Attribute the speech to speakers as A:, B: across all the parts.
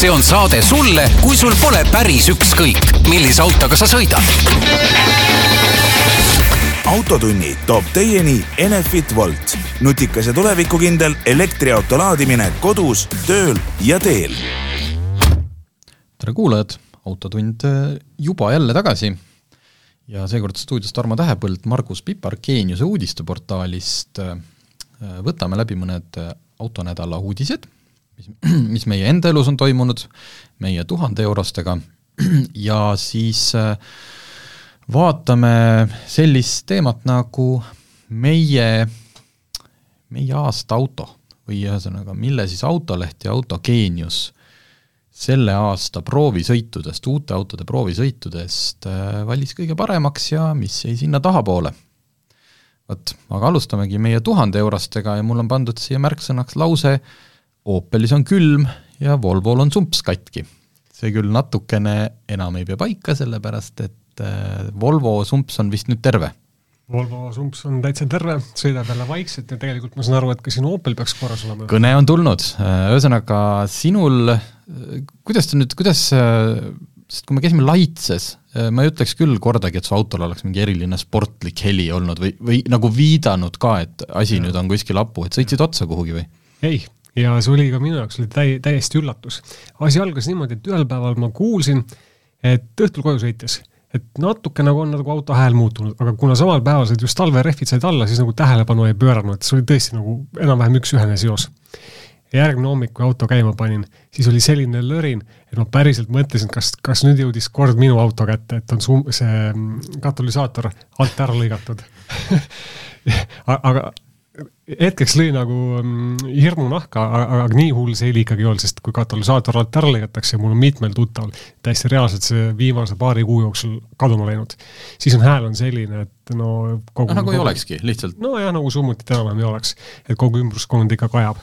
A: see on saade sulle, kui sul pole päris ükskõik, millise autoga sa sõidad.
B: autotunni toob teieni Enefit Volt, nutikas ja tulevikukindel elektriauto laadimine kodus, tööl ja teel.
C: tere kuulajad, Autotund äh, juba jälle tagasi ja seekord stuudios Tarmo Tähepõld, Margus Pipar Geeniuse uudisteportaalist. Äh, võtame läbi mõned äh, autonädala uudised, mis, mis meie enda elus on toimunud, meie tuhande eurostega ja siis äh, vaatame sellist teemat nagu meie, meie aasta auto või ühesõnaga, mille siis Autoleht ja Autogeenius selle aasta proovisõitudest, uute autode proovisõitudest valis kõige paremaks ja mis jäi sinna tahapoole. Vot, aga alustamegi meie tuhande eurostega ja mul on pandud siia märksõnaks lause Opelis on külm ja Volvol on sumps katki. see küll natukene enam ei pea paika, sellepärast et äh, Volvo sumps on vist nüüd terve.
D: Volvo sumps on täitsa terve, sõidab jälle vaikselt ja tegelikult ma saan aru, et ka sinu Opel peaks korras olema.
C: kõne on tulnud, äh, ühesõnaga sinul, äh, kuidas ta nüüd, kuidas sest kui me käisime Laitses, ma ei ütleks küll kordagi, et su autol oleks mingi eriline sportlik heli olnud või, või nagu viidanud ka, et asi ja. nüüd on kuskil hapu, et sõitsid otsa kuhugi või?
D: ei, ja see oli ka minu jaoks oli täi-, täiesti üllatus. asi algas niimoodi, et ühel päeval ma kuulsin, et õhtul koju sõites, et natuke nagu on nagu auto hääl muutunud, aga kuna samal päeval said just talverehvid said alla, siis nagu tähelepanu ei pööranud, see oli tõesti nagu enam-vähem üks-ühene seos järgmine hommik, kui auto käima panin, siis oli selline lörin, et ma päriselt mõtlesin, kas, kas nüüd jõudis kord minu auto kätte, et on sum-, see mm, katalüsaator alt ära lõigatud aga hetkeks lõi nagu mm, hirmu nahka, aga nii hull see heli ikkagi ei olnud, sest kui katalüsaator alt ära lõigatakse, mul on mitmel tuttaval täiesti reaalselt see viimase paari kuu jooksul kaduma läinud, siis on hääl on selline, et no
C: kogu no, nagu ei olekski, lihtsalt.
D: nojah, nagu summutit enam-vähem ei oleks, et kogu ümbruskond ikka kajab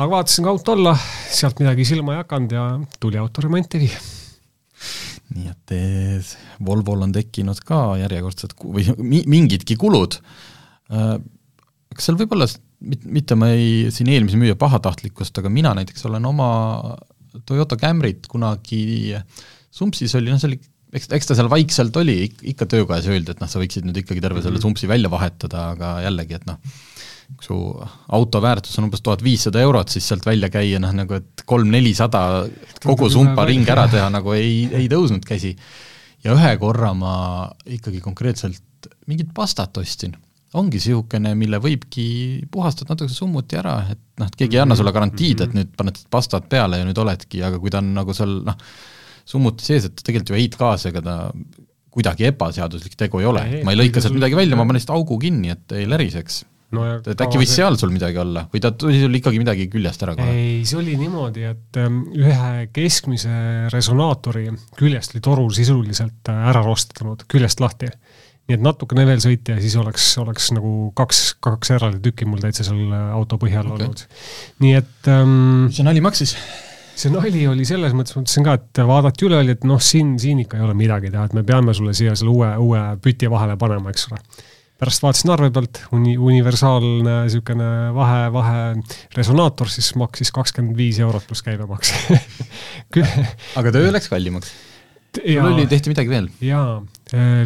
D: aga vaatasin ka auto alla, sealt midagi silma ei hakanud ja tuli auto remonti viia.
C: nii et eh, Volvol on tekkinud ka järjekordsed või mingidki kulud. Kas seal võib olla, mitte ma ei, siin eelmise müüja pahatahtlikkust, aga mina näiteks olen oma Toyota Camryt kunagi, sumpsis oli, noh see oli eks, eks ta seal vaikselt oli, ikka töökojas öeldi, et noh, sa võiksid nüüd ikkagi terve selle mhm. sumpsi välja vahetada, aga jällegi, et noh, kui su auto väärtus on umbes tuhat viissada eurot, siis sealt välja käia noh, nagu et kolm-nelisada kogu sumpa ring ära teha nagu ei, ei tõusnud käsi. ja ühe korra ma ikkagi konkreetselt mingit pastat ostsin. Ongi niisugune, mille võibki puhastada natuke summuti ära, et noh, et keegi ei anna sulle garantiid, et nüüd paned pastat peale ja nüüd oledki, aga kui ta on nagu seal noh, summuti sees, et tegelikult ju heitgaasega ta kuidagi ebaseaduslik tegu ei ole, ma ei lõika sealt midagi välja, ma panen lihtsalt augu kinni, et ei läriseks. No et äkki võis seal sul midagi olla või ta tuli sul ikkagi midagi küljest ära kohe?
D: ei, see oli niimoodi, et ähm, ühe keskmise resonaatori küljest oli toru sisuliselt äh, ära rostanud, küljest lahti. Nii et natukene veel sõita ja siis oleks, oleks nagu kaks, kaks eraldi tükki mul täitsa seal äh, auto põhjal okay. olnud. nii et ähm,
C: mis see nali maksis?
D: see nali oli selles mõttes, ma mõtlesin ka, et vaadati üle, oli, et noh, siin, siin ikka ei ole midagi teha, et me peame sulle siia selle uue, uue püti vahele panema, eks ole pärast vaatasin arve pealt, uni-, universaalne niisugune vahe, vahe resonaator, siis maksis kakskümmend viis eurot pluss käibemaks
C: aga töö läks kallimaks? sul oli, tehti midagi veel?
D: jaa, äh,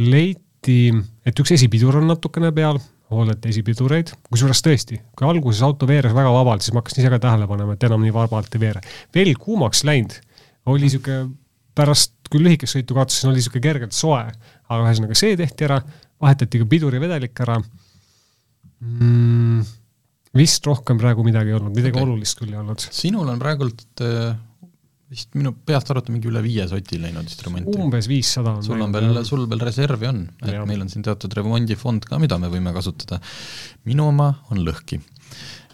D: leiti, et üks esipidur on natukene peal, hooldati esipidureid, kusjuures tõesti, kui alguses auto veeres väga vabalt, siis ma hakkasin ise ka tähele panema, et enam nii vabalt ei veere. veel kuumaks läinud, oli niisugune, pärast küll lühikest sõitu kaotasin, oli niisugune kergelt soe, aga ühesõnaga see tehti ära vahetati ka pidurivedelik ära mm,. vist rohkem praegu midagi ei olnud, midagi okay. olulist küll ei olnud.
C: sinul on praegult äh, vist minu peast arvata mingi üle viie soti läinud vist remonti.
D: umbes viissada
C: on. sul on veel, sul veel reservi on, et ja. meil on siin teatud remondifond ka, mida me võime kasutada. minu oma on lõhki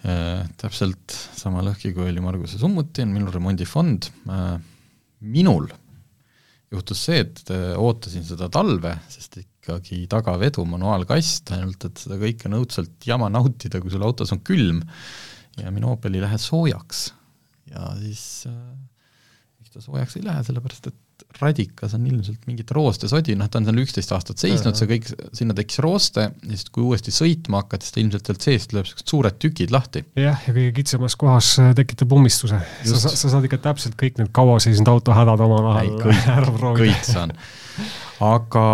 C: äh,. täpselt sama lõhki, kui oli Marguse summuti, on minul remondifond äh,. minul juhtus see, et äh, ootasin seda talve, sest ikkagi tagavedu, manuaalkast, ainult et seda kõike on õudselt jama nautida, kui sul autos on külm ja minu Opel ei lähe soojaks. ja siis äh, miks ta soojaks ei lähe, sellepärast et radikas on ilmselt mingit roostesodi, noh ta on seal üksteist aastat seisnud, see kõik, sinna tekkis rooste ja siis kui uuesti sõitma hakati, siis ta ilmselt sealt seest lööb niisugused suured tükid lahti.
D: jah, ja kõige kitsamas kohas äh, tekitab ummistuse. sa, sa, sa saad ikka täpselt kõik need kaua seisnud auto hädad omavahel ära proovida.
C: kõik saan. aga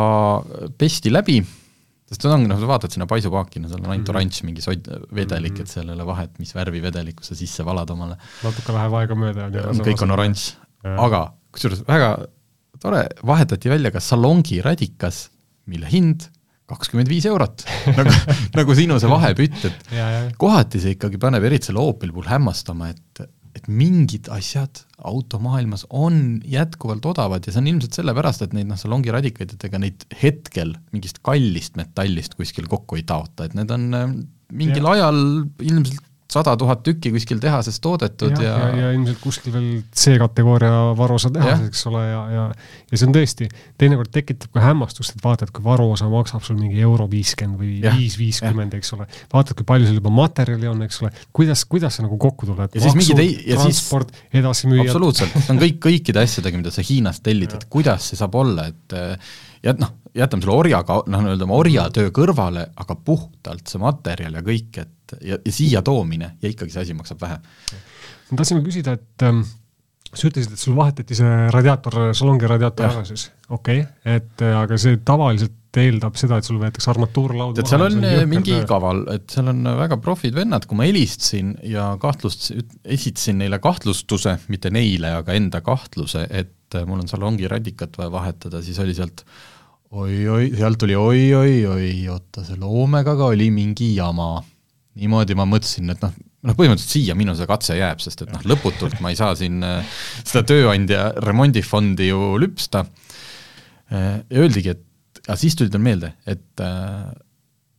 C: pesti läbi, sest ta ongi, noh, sa vaatad sinna paisupaaki, no seal on ainult -hmm. oranž mingi sod-, vedelik -hmm. et seal ei ole vahet, mis värvi vedelikku sa sisse valad omale.
D: natuke läheb aega mööda.
C: kõik on oranž, aga kusjuures väga tore, vahetati välja ka salongi radikas, mille hind kakskümmend viis eurot nagu, nagu sinu see vahepütt, et ja, ja. kohati see ikkagi paneb, eriti selle Opel puhul hämmastama, et, et mingid asjad automaailmas on jätkuvalt odavad ja see on ilmselt sellepärast, et neid noh, salongi radikaid, et ega neid hetkel mingist kallist metallist kuskil kokku ei taota, et need on äh, mingil ja. ajal ilmselt sada tuhat tükki kuskil tehases toodetud ja,
D: ja, ja, ja ilmselt kuskil veel C-kategooria varuosa tehases, eks ole, ja, ja ja see on tõesti, teinekord tekitab ka hämmastust, et vaatad, kui varuosa maksab sul mingi euro viiskümmend või viis viiskümmend, eks ole, vaatad, kui palju seal juba materjali on, eks ole, kuidas, kuidas see nagu kokku tuleb, maksud, transport, edasimüüjad.
C: absoluutselt, see on kõik, kõikide asjadega, mida sa Hiinast tellid, et kuidas see saab olla, et ja noh, jätame selle orjaga, noh, nii-öelda oma orjatöö kõrvale, aga puhtalt see materjal ja kõik, et ja, ja siia toomine ja ikkagi see asi maksab vähe.
D: ma tahtsin küsida, et ähm, sa ütlesid, et sul vahetati see radiaator, salongi radiaator ära siis, okei okay., et äh, aga see tavaliselt eeldab seda, et sul võetakse armatuurlaud
C: maha. seal on äh, mingi töö. kaval, et seal on väga profid vennad, kui ma helistasin ja kahtlust, esitasin neile kahtlustuse, mitte neile, aga enda kahtluse, et äh, mul on salongi radikat vaja vahetada, siis oli sealt oi-oi, sealt tuli oi-oi-oi, oota, selle Omegaga oli mingi jama. Niimoodi ma mõtlesin, et noh, noh põhimõtteliselt siia minu see katse jääb, sest et noh, lõputult ma ei saa siin äh, seda tööandja remondifondi ju lüpsta. Äh, ja öeldigi, et, aga siis tuli tal meelde, et äh,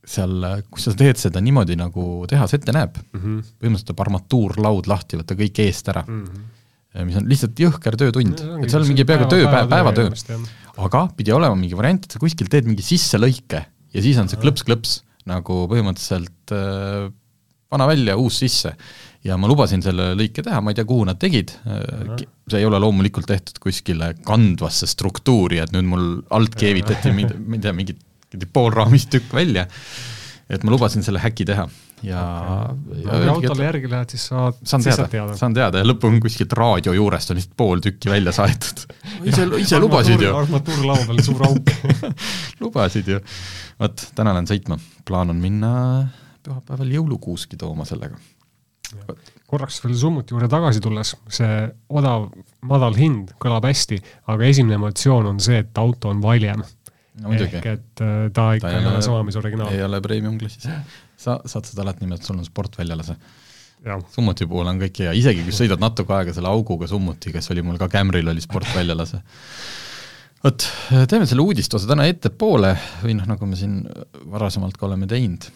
C: seal, kui sa teed seda niimoodi, nagu tehas ette näeb mm, -hmm. põhimõtteliselt tuleb armatuurlaud lahti võtta kõik eest ära mm. -hmm mis on lihtsalt jõhker töötund, et seal on mingi peaaegu tööpäev, päevatöö, aga pidi olema mingi variant, et sa kuskil teed mingi sisselõike ja siis on see klõps-klõps nagu põhimõtteliselt äh, pana välja, uus sisse. ja ma lubasin selle lõike teha, ma ei tea, kuhu nad tegid, äh, see ei ole loomulikult tehtud kuskile kandvasse struktuuri, et nüüd mul alt keevitati, ma ei tea, mingit poolraamist tükk välja, et ma lubasin selle häki teha ja
D: okay. ja kui autole järgi lähed, siis saad,
C: saan teada, teada., saan teada ja lõpuni kuskilt raadio juurest on lihtsalt pool tükki välja saetud ise, ise lubasid ju.
D: armatuur laua peal, suur auk
C: lubasid ju. vot, täna lähen sõitma, plaan on minna pühapäeval jõulukuuski tooma sellega.
D: korraks veel summuti juurde tagasi tulles, see odav, madal hind kõlab hästi, aga esimene emotsioon on see, et auto on valjem
C: no, ehk
D: et äh, ta ikka ta ei ole sama, mis originaal.
C: ei ole premium klassis sa saad seda alati nimetada, sul on sportväljale see. summuti puhul on kõik hea, isegi kui sõidad natuke aega selle auguga summuti, kes oli mul ka Camryl, oli sportväljale see. vot, teeme selle uudistuse täna ettepoole või noh, nagu me siin varasemalt ka oleme teinud.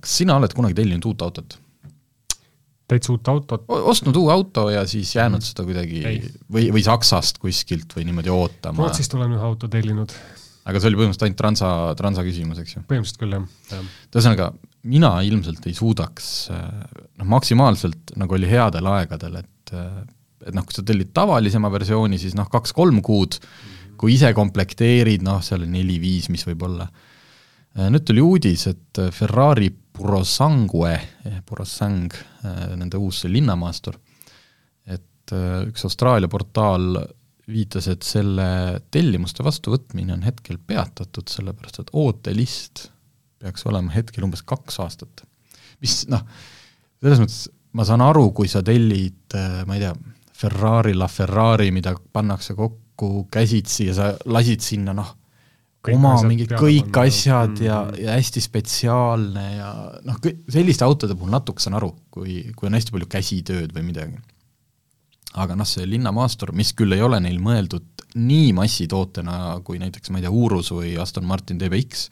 C: kas sina oled kunagi tellinud uut autot?
D: täitsa uut autot?
C: ostnud uue auto ja siis jäänud mm. seda kuidagi ei. või, või Saksast kuskilt või niimoodi ootama?
D: Rootsist olen ühe auto tellinud
C: aga see oli põhimõtteliselt ainult transa, transa küsimus, eks ju?
D: põhimõtteliselt küll, jah.
C: ühesõnaga, mina ilmselt ei suudaks noh, maksimaalselt nagu oli headel aegadel, et et noh, kui sa tellid tavalisema versiooni, siis noh, kaks-kolm kuud, kui ise komplekteerid, noh, seal neli-viis, mis võib olla. nüüd tuli uudis, et Ferrari Purosangue, Purosang, nende uus linnamaastur, et üks Austraalia portaal viitas, et selle tellimuste vastuvõtmine on hetkel peatatud, sellepärast et ootelist peaks olema hetkel umbes kaks aastat. mis noh, selles mõttes ma saan aru, kui sa tellid, äh, ma ei tea, Ferrari La Ferrari, mida pannakse kokku käsitsi ja sa lasid sinna noh, oma mingi kõik asjad mm, ja, ja hästi spetsiaalne ja noh, selliste autode puhul natuke saan aru, kui, kui on hästi palju käsitööd või midagi aga noh, see linnamaastur, mis küll ei ole neil mõeldud nii massitootena kui näiteks ma ei tea, Urus või Aston Martin DBX,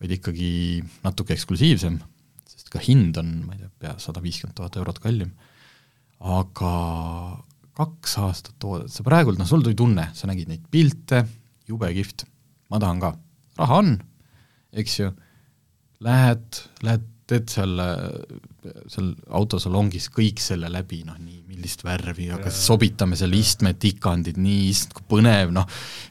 C: vaid ikkagi natuke eksklusiivsem, sest ka hind on, ma ei tea, pea sada viiskümmend tuhat eurot kallim, aga kaks aastat toodet, sa praegult, noh sul tuli tunne, sa nägid neid pilte, jube kihvt, ma tahan ka, raha on, eks ju, lähed, lähed teed seal, seal autosalongis kõik selle läbi, noh nii, millist värvi, aga sobitame seal istmetikandid, nii, issand kui põnev, noh,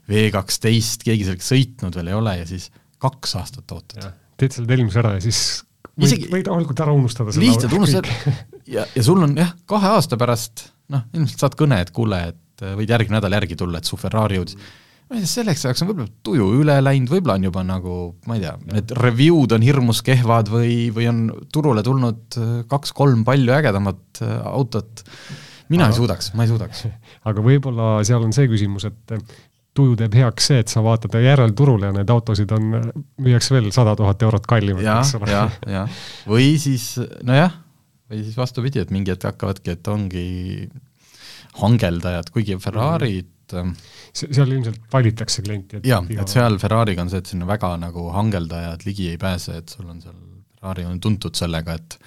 C: V kaksteist, keegi sellega sõitnud veel ei ole ja siis kaks aastat ootad.
D: teed selle tellimuse ära ja siis võid, Isegi... võid rahulikult ära unustada
C: selle lihtsalt unustad ja, ja sul on jah, kahe aasta pärast noh, ilmselt saad kõne, et kuule, et võid järgmine nädal järgi tulla, et su Ferrari jõudis. mm ma ei tea, selleks ajaks on võib-olla tuju üle läinud, võib-olla on juba nagu, ma ei tea, need review'd on hirmus kehvad või, või on turule tulnud äh, kaks-kolm palju ägedamat äh, autot, mina aga, ei suudaks, ma ei suudaks.
D: aga võib-olla seal on see küsimus, et äh, tuju teeb heaks see, et sa vaatad järelturule ja neid autosid on, müüakse veel sada tuhat eurot kallimalt,
C: eks ole. jah, jah, või siis nojah, või siis vastupidi, et mingi hetk hakkavadki, et ongi hangeldajad, kuigi Ferrari'd mm -hmm
D: seal ilmselt valitakse klienti.
C: jaa, et seal Ferrari'ga on see, et sinna väga nagu hangeldajad ligi ei pääse, et sul on seal, Ferrari on tuntud sellega, et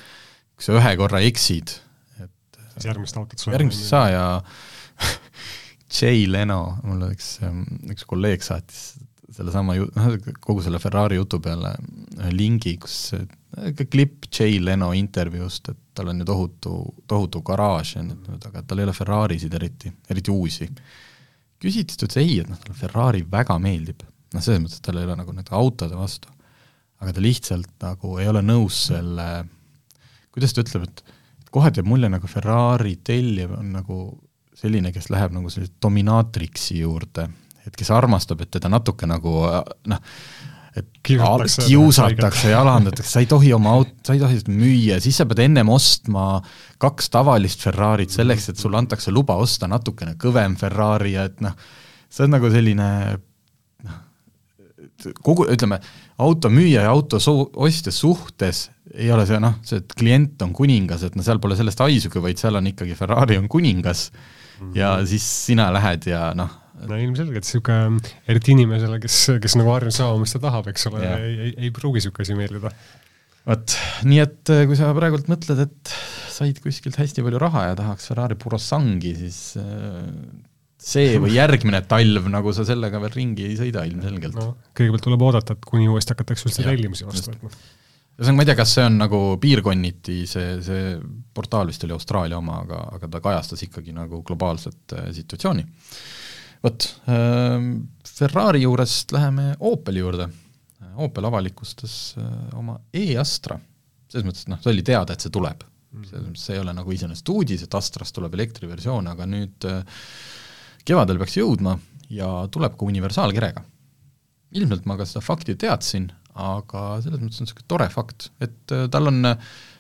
C: kui sa ühe korra eksid, et
D: siis järgmist autot
C: järgmist ei saa ja Jay Leno, mul üks, üks kolleeg saatis sellesama ju-, noh, kogu selle Ferrari jutu peale lingi, kus ikka klipp Jay Leno intervjuust, et tal on ju tohutu, tohutu garaaž ja nüüd, aga tal ei ole Ferrarisid eriti, eriti uusi küsiti, ta ütles ei, et noh, talle Ferrari väga meeldib. noh, selles mõttes, et tal ei ole nagu nende autode vastu. aga ta lihtsalt nagu ei ole nõus selle, kuidas ta ütleb, et kohati jääb mulje nagu Ferrari tellija on nagu selline, kes läheb nagu sellise dominaatriksi juurde, et kes armastab, et teda natuke nagu noh, et kiusatakse, kiusatakse ja alandatakse, sa ei tohi oma aut-, sa ei tohi seda müüa, siis sa pead ennem ostma kaks tavalist Ferrarit selleks, et sulle antakse luba osta natukene kõvem Ferrari ja et noh, see on nagu selline noh, kogu, ütleme, automüüja ja auto su-, ostja suhtes ei ole see noh, see, et klient on kuningas, et no seal pole sellest haisugi, vaid seal on ikkagi Ferrari on kuningas. Mm -hmm. ja siis sina lähed ja noh,
D: no ilmselgelt niisugune, eriti inimesele, kes, kes nagu harjunud saama, mis ta tahab, eks ole, ei, ei, ei pruugi niisugune asi meeldida.
C: vot, nii et äh, kui sa praegult mõtled, et said kuskilt hästi palju raha ja tahaks Ferrari Purosangi, siis äh, see või järgmine talv, nagu sa sellega veel ringi ei sõida ilmselgelt. no
D: kõigepealt tuleb oodata, et kuni uuesti hakatakse üldse tellimusi vastu võtma
C: ühesõnaga, ma ei tea, kas see on nagu piirkonniti, see, see portaal vist oli Austraalia oma, aga, aga ta kajastas ikkagi nagu globaalset äh, situatsiooni vot, ähm, Ferrari juurest läheme Opeli juurde. Opel avalikustas äh, oma e-Astra, selles mõttes, et noh, see oli teada, et see tuleb. Mhm. selles mõttes see ei ole nagu iseenesest uudis, et Astrast tuleb elektriversioon, aga nüüd äh, kevadel peaks jõudma ja tuleb ka universaalkerega. ilmselt ma ka seda fakti teadsin, aga selles mõttes on niisugune tore fakt, et äh, tal on äh, Äh,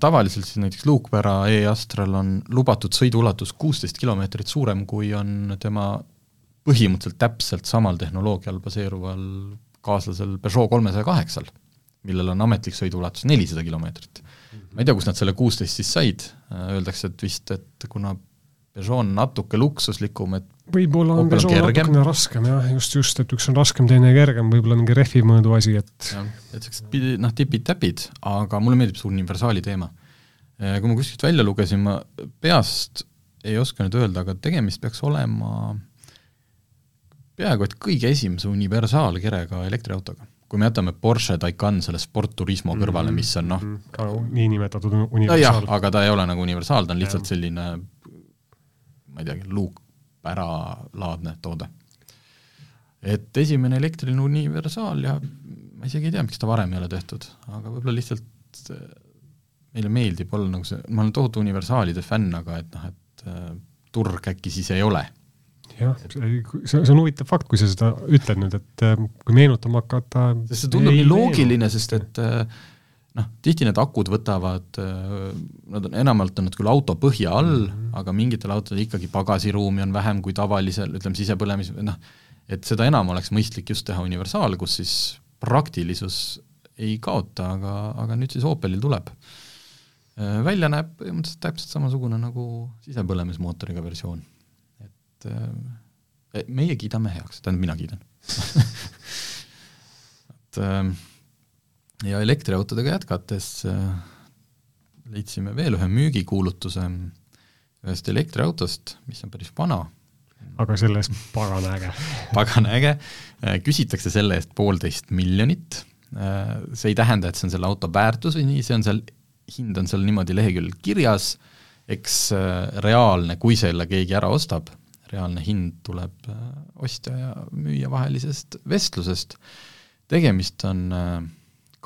C: tavaliselt siis näiteks luukpära e-Astral on lubatud sõiduulatus kuusteist kilomeetrit suurem, kui on tema põhimõtteliselt täpselt samal tehnoloogial baseeruval kaaslasel Peugeot kolmesaja kaheksal, millel on ametlik sõiduulatus nelisada kilomeetrit. ma ei tea, kust nad selle kuusteist siis said, äh, öeldakse, et vist, et kuna Peugeot on natuke luksuslikum, et
D: võib-olla on Peugeot natukene raskem jah, just, just, et üks on raskem, teine kergem, võib-olla mingi rehvi mõõdu asi, et
C: jah, et niisugused noh, tipid-täpid, aga mulle meeldib see universaali teema. Äh, kui ma kuskilt välja lugesin, ma peast ei oska nüüd öelda, aga tegemist peaks olema peaaegu et kõige esimese universaalkerega elektriautoga. kui me jätame Porsche Taycan selle sportturismo mm -hmm. kõrvale, mis on noh mm
D: -hmm. niinimetatud universaal
C: no. aga ta ei ole nagu universaal, ta on lihtsalt ja. selline ma ei teagi, luukpäralaadne toode. et esimene elektriline universaal ja ma isegi ei tea, miks ta varem ei ole tehtud, aga võib-olla lihtsalt äh, meile meeldib olla nagu see, ma olen tohutu universaalide fänn, aga et noh, et äh, turg äkki siis ei ole
D: jah, see, see on huvitav fakt, kui sa seda ütled nüüd, et äh, kui meenutama hakata
C: sest see tundub nii loogiline, sest et äh, noh, tihti need akud võtavad, äh, nad on, enamalt on nad küll auto põhja all mm, -hmm. aga mingitel autodel ikkagi pagasiruumi on vähem kui tavalisel, ütleme sisepõlemis, noh, et seda enam oleks mõistlik just teha universaal, kus siis praktilisus ei kaota, aga, aga nüüd siis Opelil tuleb. Äh, välja näeb põhimõtteliselt täpselt samasugune nagu sisepõlemismootoriga versioon. et äh, meie kiidame heaks, tähendab, mina kiidan et äh, ja elektriautodega jätkates äh, leidsime veel ühe müügikuulutuse ühest elektriautost, mis on päris vana.
D: aga selle eest pagana äge
C: pagana äge, äh, küsitakse selle eest poolteist miljonit, see ei tähenda, et see on selle auto väärtus või nii, see on seal, hind on seal niimoodi leheküljel kirjas, eks reaalne, kui selle keegi ära ostab, reaalne hind tuleb ostja ja müüja vahelisest vestlusest, tegemist on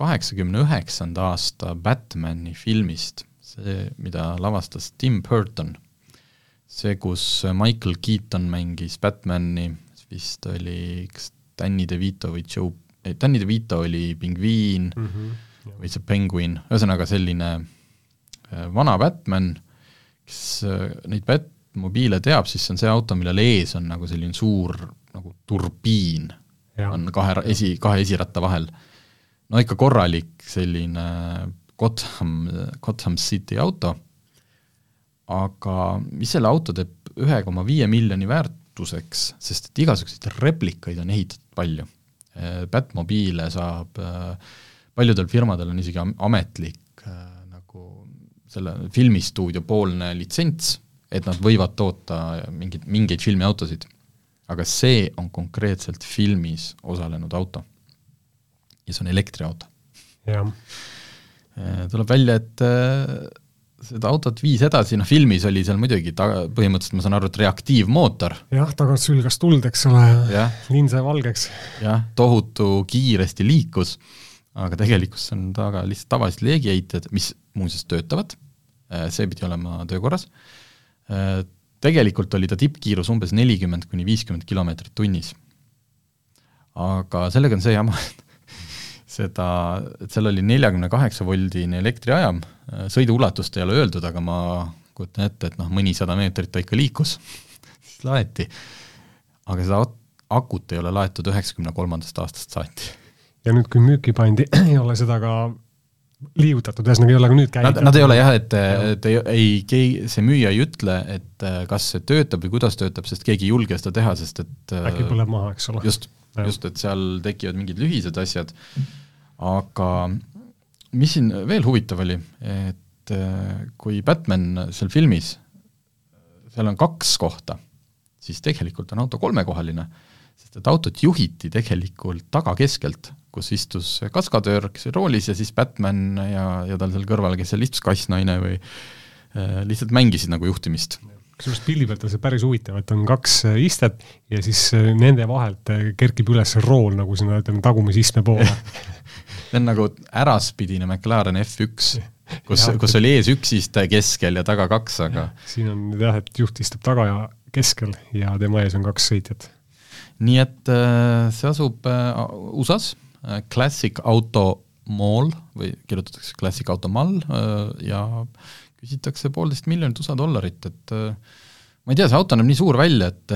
C: kaheksakümne üheksanda aasta Batmani filmist, see, mida lavastas Tim Burton see, kus Michael Keaton mängis Batmani, vist oli kas Danny DeVito või Joe, ei, Danny DeVito oli pingviin mm -hmm. või see penguin, ühesõnaga selline äh, vana Batman, kes äh, neid Batmobiile teab, siis see on see auto, millel ees on nagu selline suur nagu turbiin, on kahe esi, kahe esiratta vahel. No ikka korralik selline Gotham, Gotham City auto aga mis selle auto teeb ühe koma viie miljoni väärtuseks, sest et igasuguseid replikaid on ehitatud palju. Äh, Batmobiile saab, äh, paljudel firmadel on isegi ametlik äh, nagu selle filmistuudio poolne litsents, et nad võivad toota mingeid, mingeid filmiautosid. aga see on konkreetselt filmis osalenud auto. Ja see on elektriauto. tuleb välja, et seda autot viis edasi, noh filmis oli seal muidugi ta-, põhimõtteliselt ma saan aru, et reaktiivmootor.
D: jah, tagant sülgas tuld, eks ole, ja lind sai valgeks.
C: jah, tohutu kiiresti liikus, aga tegelikkus on taga lihtsalt tavalised leegiheitjad, mis muuseas töötavad, äh, see pidi olema töökorras, äh, tegelikult oli ta tippkiirus umbes nelikümmend kuni viiskümmend kilomeetrit tunnis. aga sellega on see jama, et seda, et seal oli neljakümne kaheksa voldine elektriajam, sõiduulatust ei ole öeldud, aga ma kujutan ette, et noh, mõnisada meetrit ta ikka liikus siis laeti. aga seda akut ei ole laetud üheksakümne kolmandast aastast saati.
D: ja nüüd, kui müüki pandi, ei ole seda ka liigutatud, ühesõnaga ei ole ka nüüd
C: käidud? Nad ei ole jah, et, et ei, ei, see müüja ei ütle, et kas see töötab või kuidas töötab, sest keegi ei julge seda teha, sest et
D: äkki põleb maha, eks ole.
C: just, just, et seal tekivad mingid lühised asjad mm aga mis siin veel huvitav oli, et äh, kui Batman seal filmis, seal on kaks kohta, siis tegelikult on auto kolmekohaline, sest et autot juhiti tegelikult tagakeskelt, kus istus kaskadöör, kes oli roolis ja siis Batman ja, ja tal seal kõrval, kes seal istus, kassnaine või äh, lihtsalt mängisid nagu juhtimist.
D: Kusjuures pildi pealt on see päris huvitav, et on kaks äh, istet ja siis nende vahelt kerkib üles rool nagu sinna, ütleme, tagumise istme poole
C: see on nagu äraspidine McLaren F1, kus, kus oli ees üks istaja keskel ja taga kaks, aga
D: siin on jah, et juht istub taga ja keskel ja tema ees on kaks sõitjat.
C: nii et äh, see asub äh, USA-s, äh, Classic Auto Mall või kirjutatakse Classic Auto Mall ja küsitakse poolteist miljonit USA dollarit, et ma ei tea, see auto näeb nii suur välja, et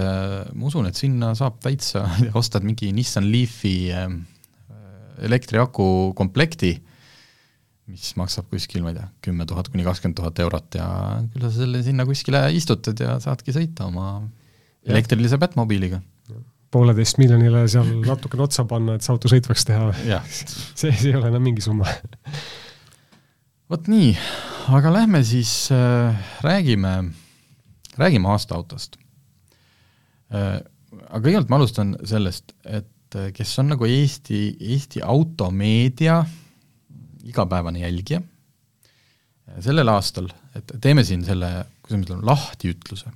C: ma usun, et sinna saab täitsa, ostad mingi Nissan Leafi elektriaku komplekti, mis maksab kuskil, ma ei tea, kümme tuhat kuni kakskümmend tuhat eurot ja küll sa selle sinna kuskile istutad ja saadki sõita oma elektrilise Batmobiiliga.
D: pooleteist miljonile seal natukene otsa panna, et see auto sõitvaks teha see, see ei ole enam mingi summa
C: vot nii, aga lähme siis äh, räägime, räägime aastaautost äh,. aga kõigepealt ma alustan sellest, et et äh, kes on nagu Eesti, Eesti automeedia igapäevane jälgija, sellel aastal, et teeme siin selle, kuidas ma ütlen, lahtiütluse,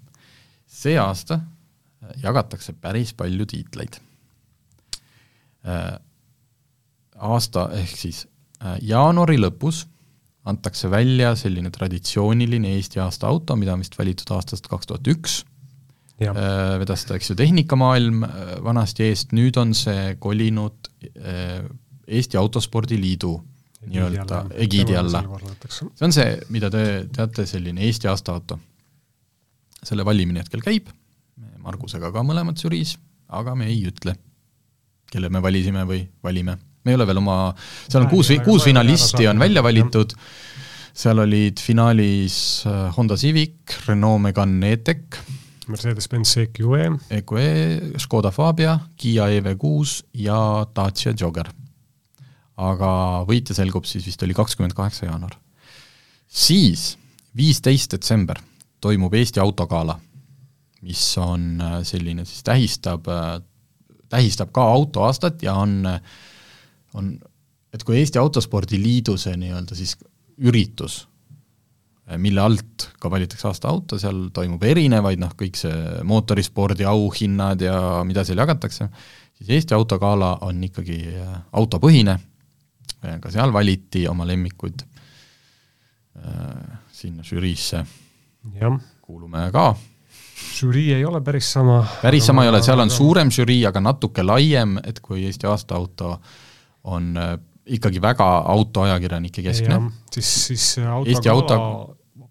C: see aasta äh, jagatakse päris palju tiitleid. Aasta, ehk siis jaanuari lõpus antakse välja selline traditsiooniline Eesti aasta auto, mida on vist valitud aastast kaks tuhat üks vedas ta, eks ju, Tehnikamaailm äh, vanasti eest, nüüd on see kolinud äh, Eesti Autospordi Liidu nii-öelda egiidi alla. see on see, mida te teate, selline Eesti aastaauto. selle valimine hetkel käib, Margusega ka mõlemad žüriis, aga me ei ütle, kelle me valisime või valime. me ei ole veel oma, seal on kuus, kuus finalisti on välja valitud, seal olid finaalis Honda Civic, Renault Megane E-Tech,
D: Mercedes-Benz EQE.
C: EQE, Škoda Fabia, Kiia EV6 ja Dacia Jogger. aga võitja selgub siis vist oli kakskümmend kaheksa jaanuar. siis viisteist detsember toimub Eesti autogala, mis on äh, selline siis tähistab, äh, tähistab ka autoaastat ja on, on et kui Eesti Autospordi Liidu see nii-öelda siis üritus, mille alt ka valitakse aasta auto, seal toimub erinevaid, noh, kõik see mootorispordi auhinnad ja mida seal jagatakse, siis Eesti Autogala on ikkagi äh, autopõhine, ka seal valiti oma lemmikud äh, sinna žüriisse, kuulume ka.
D: Žürii ei ole päris sama.
C: päris sama ei ole, seal on suurem žürii, aga natuke laiem, et kui Eesti aastaauto on äh, ikkagi väga autoajakirjanike keskne.
D: siis, siis auto Eesti auto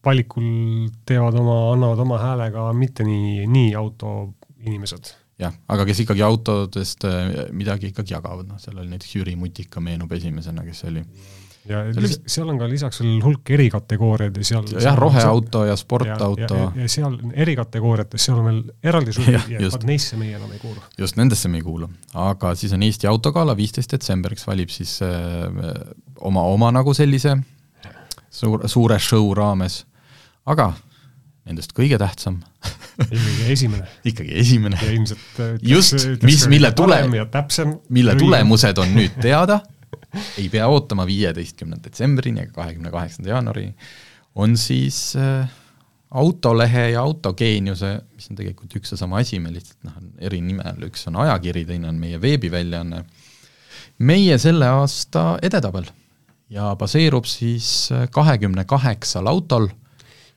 D: valikul teevad oma, annavad oma häälega mitte nii, nii autoinimesed.
C: jah, aga kes ikkagi autodest äh, midagi ikkagi jagavad, noh, seal oli näiteks Jüri Mutika meenub esimesena, kes oli
D: ja lis, seal on ka lisaks veel hulk erikategooriaid ja seal
C: jah, roheauto ja sportauto.
D: Ja, ja, ja seal erikategooriates, seal on veel eraldi suvi ja, ja vaat neisse meie enam ei kuulu.
C: just, nendesse me ei kuulu. aga siis on Eesti Autogala, viisteist detsembriks valib siis äh, oma, oma nagu sellise suur, suure show raames, aga nendest kõige tähtsam
D: ikkagi esimene
C: ikkagi esimene.
D: ja ilmselt
C: äh, just, mis, mille tule-, mille tulemused on nüüd teada ei pea ootama viieteistkümnenda detsembrini ega kahekümne kaheksanda jaanuarini, on siis äh, autolehe ja autogeeniuse, mis on tegelikult üks ja sama asi, me lihtsalt noh, eri nime all, üks on ajakiri, teine on meie veebiväljaanne, meie selle aasta edetabel. Ja baseerub siis äh, kahekümne kaheksal autol.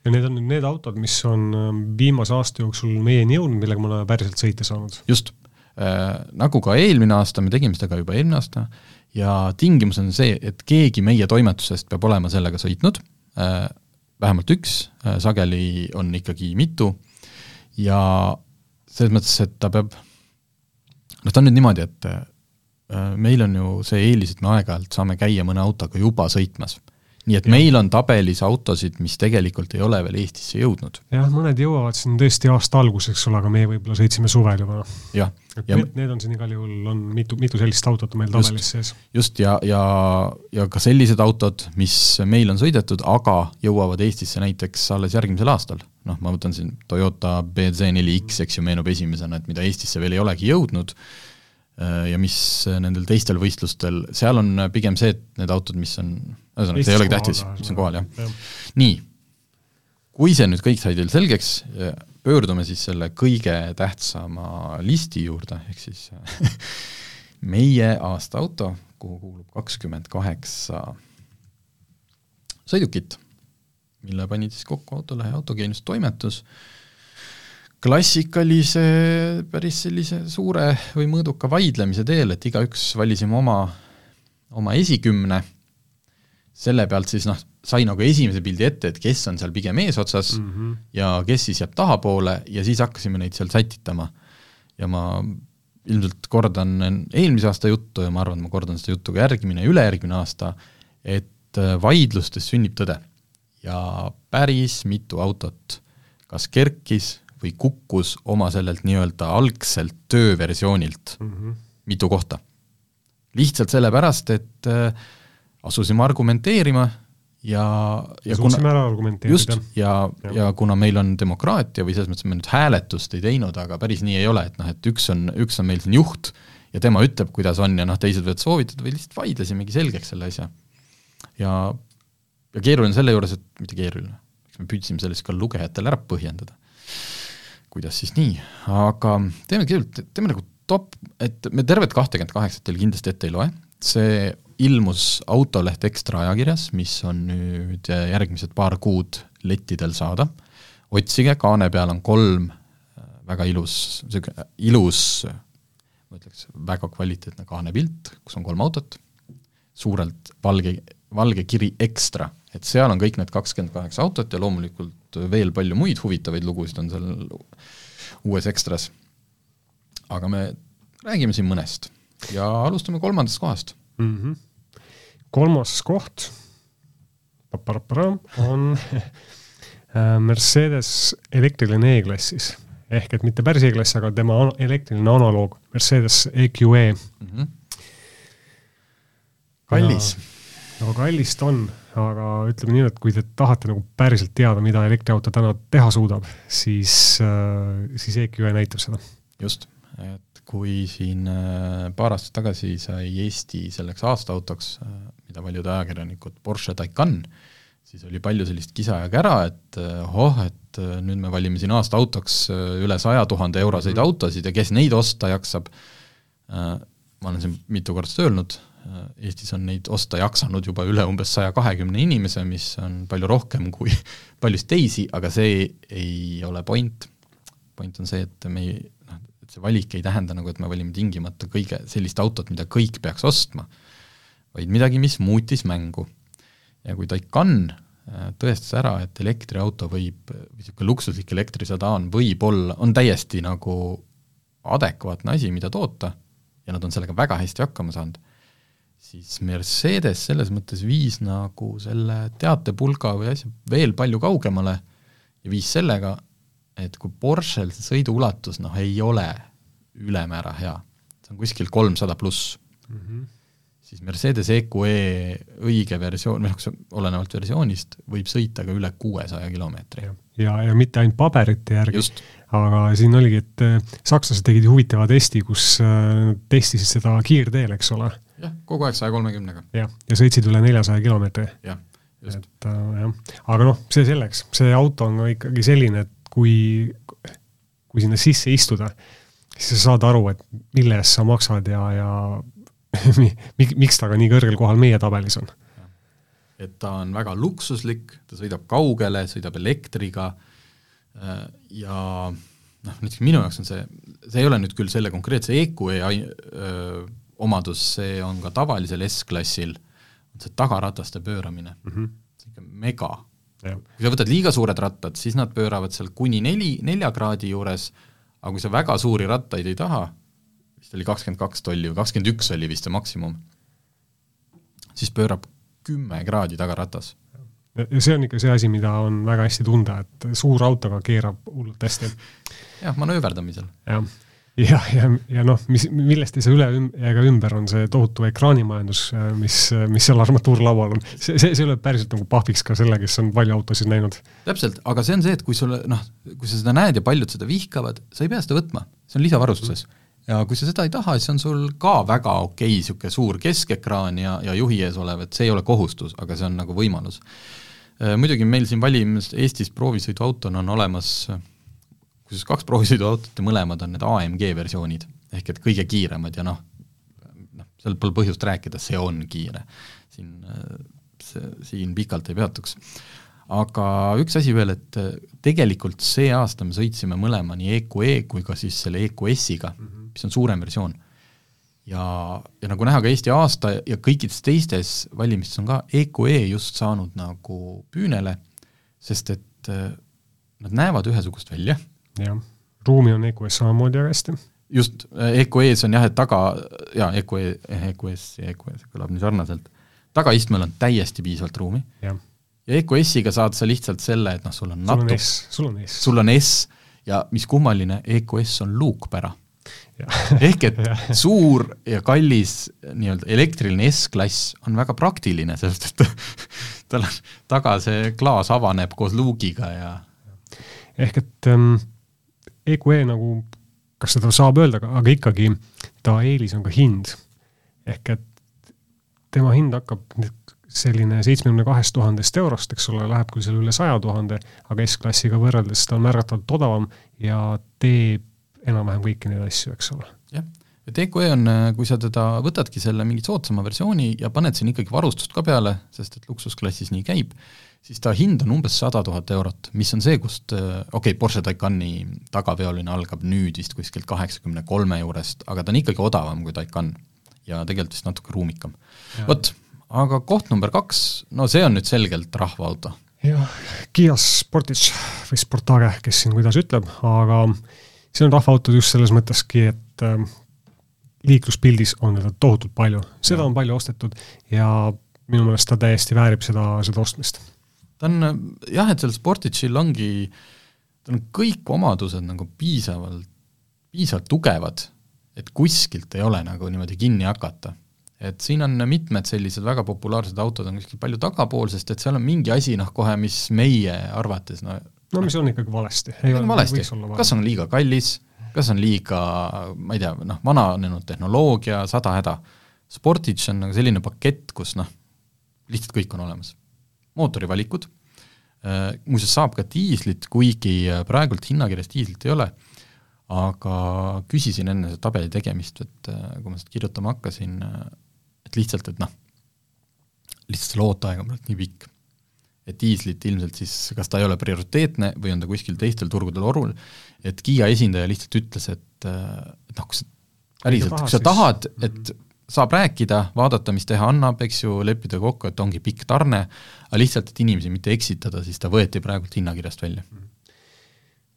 D: Ja need on nüüd need autod, mis on äh, viimase aasta jooksul meieni jõudnud, millega me oleme päriselt sõita saanud.
C: just. Äh,, nagu ka eelmine aasta, me tegime seda ka juba eelmine aasta ja tingimus on see, et keegi meie toimetusest peab olema sellega sõitnud, äh, vähemalt üks, äh, sageli on ikkagi mitu, ja selles mõttes, et ta peab, noh, ta on nüüd niimoodi, et äh, meil on ju see eelis, et me aeg-ajalt saame käia mõne autoga juba sõitmas nii et ja. meil on tabelis autosid, mis tegelikult ei ole veel Eestisse jõudnud.
D: jah, mõned jõuavad siin tõesti aasta alguses, eks ole, aga meie võib-olla sõitsime suvel juba.
C: jah.
D: et ja, need, need on siin igal juhul, on mitu, mitu sellist autot meil tabelis sees.
C: just, ja, ja, ja ka sellised autod, mis meil on sõidetud, aga jõuavad Eestisse näiteks alles järgmisel aastal. noh, ma võtan siin Toyota BZ4X, eks ju, meenub esimesena, et mida Eestisse veel ei olegi jõudnud ja mis äh, nendel teistel võistlustel, seal on äh, pigem see, et need autod, mis on, ühesõnaga, see ei olegi tähtis, mis on kohal, jah. ja.. nii, kui see nüüd kõik sai teil selgeks, pöördume siis selle kõige tähtsama listi juurde, ehk siis meie aasta auto, kuhu kuulub kakskümmend kaheksa sõidukit, mille panid siis kokku Autolehe autogeenius toimetus klassikalise päris sellise suure või mõõduka vaidlemise teel, et igaüks valisime oma, oma esikümne, selle pealt siis noh, sai nagu esimese pildi ette, et kes on seal pigem eesotsas mm -hmm. ja kes siis jääb tahapoole ja siis hakkasime neid seal sätitama. ja ma ilmselt kordan eelmise aasta juttu ja ma arvan, et ma kordan seda juttu ka järgmine ja ülejärgmine aasta, et vaidlustes sünnib tõde. ja päris mitu autot kas kerkis või kukkus oma sellelt nii-öelda algselt tööversioonilt mm -hmm. mitu kohta. lihtsalt sellepärast, et äh, asusime argumenteerima ja,
D: ja suutsime ära argumenteerida.
C: just, ja, ja., ja kuna meil on demokraatia või selles mõttes, me nüüd hääletust ei teinud, aga päris nii ei ole, et noh, et üks on, üks on meil siin juht ja tema ütleb, kuidas on ja noh, teised võivad soovitada või lihtsalt vaidlesimegi selgeks selle asja. ja, ja keeruline selle juures, et mitte keeruline, eks me püüdsime sellest ka lugejatele ära põhjendada kuidas siis nii, aga teeme kõigepealt, teeme nagu top, et me tervet kahtekümmet kaheksat teile kindlasti ette ei loe, see ilmus Autoleht Ekstra ajakirjas, mis on nüüd järgmised paar kuud lettidel saada, otsige, kaane peal on kolm äh, väga ilus, niisugune ilus, ma ütleks, väga kvaliteetne kaanepilt, kus on kolm autot, suurelt valge, valge kiri Ekstra, et seal on kõik need kakskümmend kaheksa autot ja loomulikult veel palju muid huvitavaid lugusid on seal uues ekstras. aga me räägime siin mõnest ja alustame kolmandast kohast
D: mm. -hmm. kolmas koht on äh, Mercedes elektriline E-klassis ehk et mitte päris E-klass, aga tema elektriline analoog, Mercedes EQE mm. -hmm.
C: kallis.
D: no kallis ta on aga ütleme nii, et kui te tahate nagu päriselt teada, mida elektriauto täna teha suudab, siis, äh, siis EQE näitab seda.
C: just, et kui siin äh, paar aastat tagasi sai Eesti selleks aastaautoks, äh, mida paljud ajakirjanikud, Porsche Taycan, siis oli palju sellist kisa ja kära, et oh, et nüüd me valime siin aastaautoks üle saja tuhande euroseid -hmm. autosid ja kes neid osta jaksab, ma olen siin mitu korda öelnud, Eestis on neid osta jaksanud juba üle umbes saja kahekümne inimese, mis on palju rohkem kui paljus teisi, aga see ei ole point. point on see, et me ei, et see valik ei tähenda nagu, et me valime tingimata kõige sellist autot, mida kõik peaks ostma, vaid midagi, mis muutis mängu. ja kui Taycan äh, tõestas ära, et elektriauto võib, või niisugune luksuslik elektrisedaan võib olla, on täiesti nagu adekvaatne asi, mida toota, ja nad on sellega väga hästi hakkama saanud, siis Mercedes selles mõttes viis nagu selle teatepulga või asja veel palju kaugemale ja viis sellega, et kui Porschel see sõiduulatus noh, ei ole ülemäära hea, see on kuskil kolmsada pluss mm, -hmm. siis Mercedes EQE õige versioon, või noh, olenevalt versioonist, võib sõita ka üle kuuesaja kilomeetri.
D: ja, ja mitte ainult paberite järgi, aga siin oligi, et äh, sakslased tegid huvitava testi, kus äh, testisid seda kiirteel, eks ole.
C: Jah, kogu aeg saja kolmekümnega.
D: jah, ja sõitsid üle neljasaja kilomeetri.
C: jah, just.
D: et äh, jah, aga noh, see selleks, see auto on no ikkagi selline, et kui, kui sinna sisse istuda, siis sa saad aru, et mille eest sa maksad ja, ja miks ta ka nii kõrgel kohal meie tabelis on.
C: et ta on väga luksuslik, ta sõidab kaugele, sõidab elektriga äh, ja noh, näiteks minu jaoks on see, see ei ole nüüd küll selle konkreetse EQE äh, omadus, see on ka tavalisel S-klassil, on see tagarataste pööramine mm, -hmm. see on ikka mega kui sa võtad liiga suured rattad, siis nad pööravad seal kuni neli, nelja kraadi juures, aga kui sa väga suuri rattaid ei taha, vist oli kakskümmend kaks tolli või kakskümmend üks oli vist see maksimum, siis pöörab kümme kraadi tagaratas.
D: ja see on ikka see asi, mida on väga hästi tunda, et suur autoga keerab hullult hästi.
C: jah, manööverdamisel.
D: jah jah, ja, ja, ja noh, mis, millest ei saa üle ega ümber, on see tohutu ekraanimajandus, mis, mis seal armatuurlaual on. see, see, see lööb päriselt nagu pahviks ka selle, kes on palju autosid näinud.
C: täpselt, aga see on see, et kui sulle noh, kui sa seda näed ja paljud seda vihkavad, sa ei pea seda võtma, see on lisavarustuses. ja kui sa seda ei taha, siis on sul ka väga okei niisugune suur keskekraan ja, ja juhi ees olev, et see ei ole kohustus, aga see on nagu võimalus. Äh, muidugi meil siin valimis Eestis proovisõiduautona on olemas kusjuures kaks proovisõiduautot ja mõlemad on need AMG versioonid, ehk et kõige kiiremad ja noh, noh, seal pole põhjust rääkida, see on kiire. siin, see, siin pikalt ei peatuks. aga üks asi veel, et tegelikult see aasta me sõitsime mõlema, nii EQE e kui ka siis selle EQS-iga mm, -hmm. mis on suurem versioon. ja, ja nagu näha ka Eesti aasta ja kõikides teistes valimistes on ka EQE e just saanud nagu püünele, sest et nad näevad ühesugust välja
D: jah, ruumi on EQS samamoodi väga hästi.
C: just, EQE-s on jah, et taga, jaa, EQE, EQS ja EQS kõlab nii sarnaselt, tagaistmel on täiesti piisavalt ruumi
D: ja,
C: ja EQS-iga saad sa lihtsalt selle, et noh, sul on
D: S, sul on S.
C: sul on S ja mis kummaline, EQS on luukpära. ehk et suur ja kallis nii-öelda elektriline S-klass on väga praktiline, sest et tal on taga see klaas avaneb koos luugiga ja
D: ehk et ähm, EQE nagu, kas seda saab öelda, aga ikkagi ta eelis on ka hind. ehk et tema hind hakkab selline seitsmekümne kahest tuhandest eurost, eks ole, läheb küll seal üle saja tuhande, aga S-klassiga võrreldes ta on märgatavalt odavam ja teeb enam-vähem kõiki neid asju, eks ole.
C: jah, EQE on, kui sa teda võtadki selle mingi soodsama versiooni ja paned siin ikkagi varustust ka peale, sest et luksusklassis nii käib, siis ta hind on umbes sada tuhat eurot, mis on see, kust äh, okei okay,, Porsche Taycani tagaveoline algab nüüd vist kuskilt kaheksakümne kolme juurest, aga ta on ikkagi odavam kui Taycan ja tegelikult vist natuke ruumikam. vot, aga koht number kaks, no see on nüüd selgelt rahvaauto.
D: jah, Kia Sportage või Sportage, kes siin kuidas ütleb, aga see on rahvaauto just selles mõtteski, et äh, liikluspildis on teda tohutult palju, seda on palju ostetud ja minu meelest ta täiesti väärib seda, seda ostmist.
C: Ta on jah, et seal Sportage'il ongi, tal on kõik omadused nagu piisavalt, piisavalt tugevad, et kuskilt ei ole nagu niimoodi kinni hakata. et siin on mitmed sellised väga populaarsed autod on kuskil palju tagapool, sest et seal on mingi asi noh, kohe, mis meie arvates no
D: no mis on ikkagi valesti.
C: on valesti, kas on liiga kallis, kas on liiga, ma ei tea, noh, vananenud tehnoloogia, sada häda. Sportage on nagu selline pakett, kus noh, lihtsalt kõik on olemas. mootorivalikud, muuseas saab ka diislit, kuigi praegult hinnakirjas diislit ei ole, aga küsisin enne seda tabeli tegemist, et kui ma seda kirjutama hakkasin, et lihtsalt, et noh, lihtsalt selle ooteaeg on praegu nii pikk. Et diislit ilmselt siis, kas ta ei ole prioriteetne või on ta kuskil teistel turgudel orul, et Kiia esindaja lihtsalt ütles, et, et noh, kui sa päriselt, kui sa tahad, et mhm. saab rääkida, vaadata, mis teha annab, eks ju, leppida kokku, et ongi pikk tarne, aga lihtsalt, et inimesi mitte eksitada, siis ta võeti praegult hinnakirjast välja.